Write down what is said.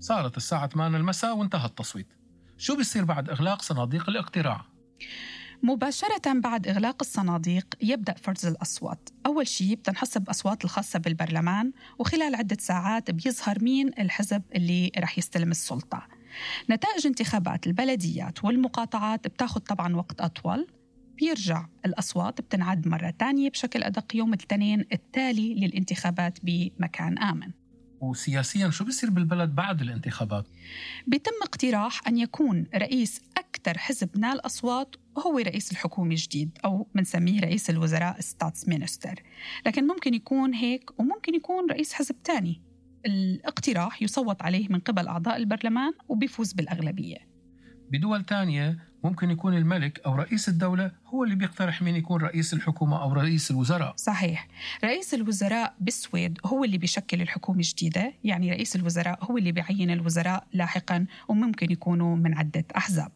صارت الساعة 8 المساء وانتهى التصويت. شو بيصير بعد إغلاق صناديق الاقتراع؟ مباشرة بعد إغلاق الصناديق يبدأ فرز الأصوات. أول شيء بتنحسب أصوات الخاصة بالبرلمان وخلال عدة ساعات بيظهر مين الحزب اللي رح يستلم السلطة. نتائج انتخابات البلديات والمقاطعات بتاخد طبعا وقت أطول. بيرجع الأصوات بتنعد مرة تانية بشكل أدق يوم الاثنين التالي للانتخابات بمكان آمن. وسياسيا شو بيصير بالبلد بعد الانتخابات؟ بيتم اقتراح أن يكون رئيس أكثر حزب نال أصوات هو رئيس الحكومة الجديد أو بنسميه رئيس الوزراء statsminister. لكن ممكن يكون هيك وممكن يكون رئيس حزب تاني. الاقتراح يصوت عليه من قبل أعضاء البرلمان وبيفوز بالأغلبية. بدول تانية ممكن يكون الملك أو رئيس الدولة هو اللي بيقترح مين يكون رئيس الحكومة أو رئيس الوزراء. صحيح. رئيس الوزراء بالسويد هو اللي بيشكل الحكومة الجديدة يعني رئيس الوزراء هو اللي بيعين الوزراء لاحقا وممكن يكونوا من عدة أحزاب.